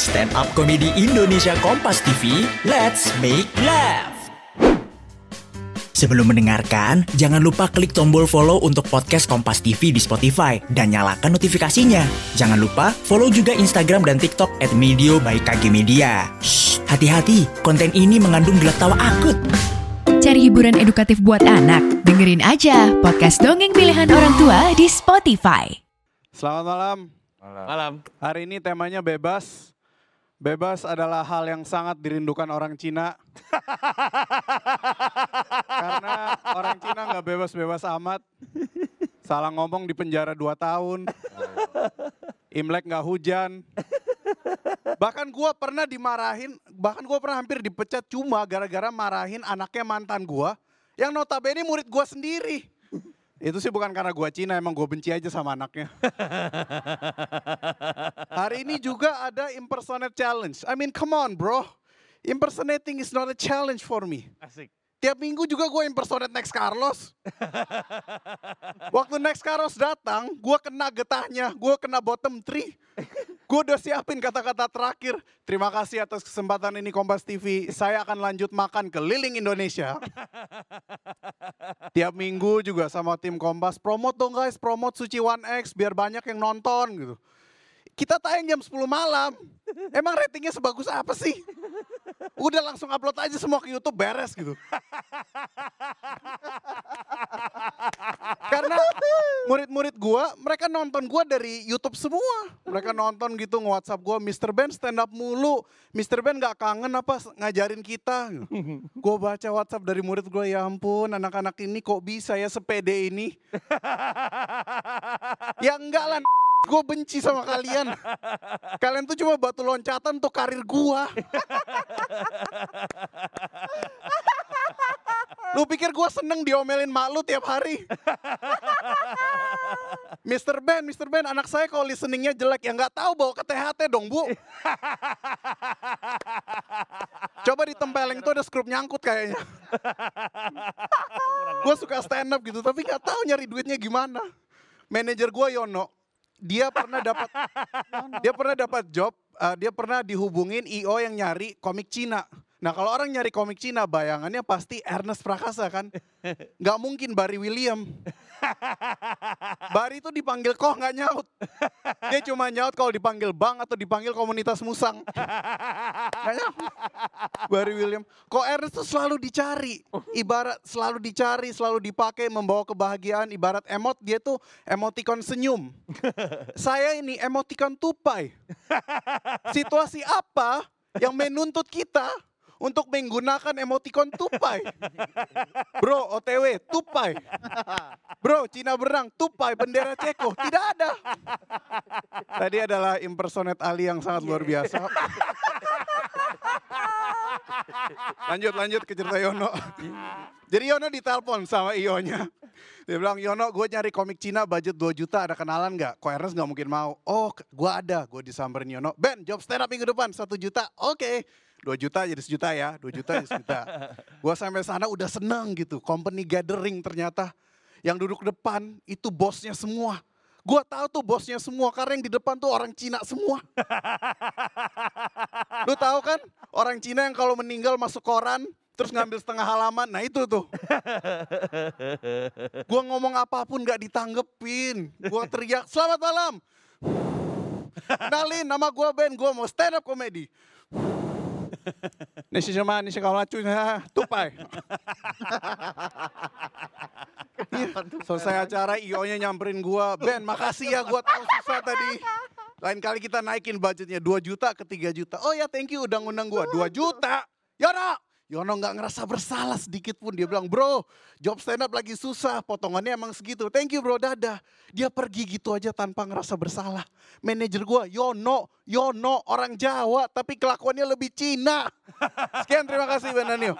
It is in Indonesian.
Stand Up Comedy Indonesia Kompas TV, let's make laugh. Sebelum mendengarkan, jangan lupa klik tombol follow untuk podcast Kompas TV di Spotify dan nyalakan notifikasinya. Jangan lupa follow juga Instagram dan TikTok at Medio by KG Media. Shh, hati-hati, konten ini mengandung gelak tawa akut. Cari hiburan edukatif buat anak? Dengerin aja podcast dongeng pilihan orang tua di Spotify. Selamat malam. Malam. Hari ini temanya bebas. Bebas adalah hal yang sangat dirindukan orang Cina. Karena orang Cina nggak bebas-bebas amat. Salah ngomong di penjara 2 tahun. Imlek nggak hujan. Bahkan gua pernah dimarahin, bahkan gua pernah hampir dipecat cuma gara-gara marahin anaknya mantan gua yang notabene murid gua sendiri. Itu sih bukan karena gua Cina, emang gua benci aja sama anaknya. Hari ini juga ada impersonate challenge. I mean, come on bro. Impersonating is not a challenge for me. Asik. Tiap minggu juga gue impersonate Next Carlos. Waktu Next Carlos datang, gue kena getahnya, gue kena bottom three. Gue udah siapin kata-kata terakhir. Terima kasih atas kesempatan ini Kompas TV. Saya akan lanjut makan keliling Indonesia. Tiap minggu juga sama tim Kompas. Promote dong guys, promote Suci One X biar banyak yang nonton gitu. Kita tayang jam 10 malam. Emang ratingnya sebagus apa sih? Udah langsung upload aja semua ke YouTube beres gitu. Murid-murid gua, mereka nonton gua dari YouTube semua. Mereka nonton gitu nge-WhatsApp gua, Mr. Ben stand up mulu. Mr. Ben gak kangen apa ngajarin kita. Gua baca WhatsApp dari murid gua, ya ampun anak-anak ini kok bisa ya sepede ini. ya enggak lah, gue benci sama kalian. Kalian tuh cuma batu loncatan untuk karir gua. Lu pikir gue seneng diomelin mak lu tiap hari? Mr. Ben, Mr. Ben, anak saya kalau listeningnya jelek ya nggak tahu bawa ke THT dong bu. Coba ditempelin tuh ada skrup nyangkut kayaknya. gue suka stand up gitu tapi nggak tahu nyari duitnya gimana. Manajer gue Yono, dia pernah dapat dia pernah dapat job, uh, dia pernah dihubungin IO yang nyari komik Cina. Nah kalau orang nyari komik Cina bayangannya pasti Ernest Prakasa kan. Nggak mungkin Barry William. Barry itu dipanggil koh nggak nyaut. Dia cuma nyaut kalau dipanggil bang atau dipanggil komunitas musang. Nggak nyaut. Barry William. Kok Ernest tuh selalu dicari. Ibarat selalu dicari, selalu dipakai membawa kebahagiaan. Ibarat emot dia tuh emoticon senyum. Saya ini emoticon tupai. Situasi apa yang menuntut kita untuk menggunakan emoticon tupai. Bro, OTW, tupai. Bro, Cina berang, tupai, bendera Ceko. Tidak ada. Tadi adalah impersonate Ali yang sangat luar biasa. lanjut, lanjut ke cerita Yono. Jadi Yono ditelepon sama Ionya. Dia bilang, Yono gue nyari komik Cina budget 2 juta, ada kenalan gak? Kok Ernest gak mungkin mau? Oh, gue ada. Gue disamperin Yono. Ben, job stand up minggu depan, 1 juta. Oke. Okay. 2 juta jadi sejuta ya, 2 juta jadi sejuta. Gue sampai sana udah seneng gitu, company gathering ternyata. Yang duduk depan itu bosnya semua. Gue tahu tuh bosnya semua karena yang di depan tuh orang Cina semua. Lu tahu kan orang Cina yang kalau meninggal masuk koran terus ngambil setengah halaman, nah itu tuh. Gue ngomong apa pun gak ditanggepin. Gue teriak, selamat malam. Nalin, nama gue Ben, gue mau stand up comedy. Nisi sama nisi kau lacunya tupai. Selesai acara IO-nya nyamperin gua, Ben makasih ya gua tahu susah tadi. Lain kali kita naikin budgetnya 2 juta ke 3 juta. Oh ya thank you udah ngundang gua 2 juta. Yono, Yono nggak ngerasa bersalah sedikit pun. Dia bilang, bro job stand up lagi susah, potongannya emang segitu. Thank you bro, dadah. Dia pergi gitu aja tanpa ngerasa bersalah. Manajer gue, Yono, Yono orang Jawa tapi kelakuannya lebih Cina. Sekian terima kasih Ben Danio.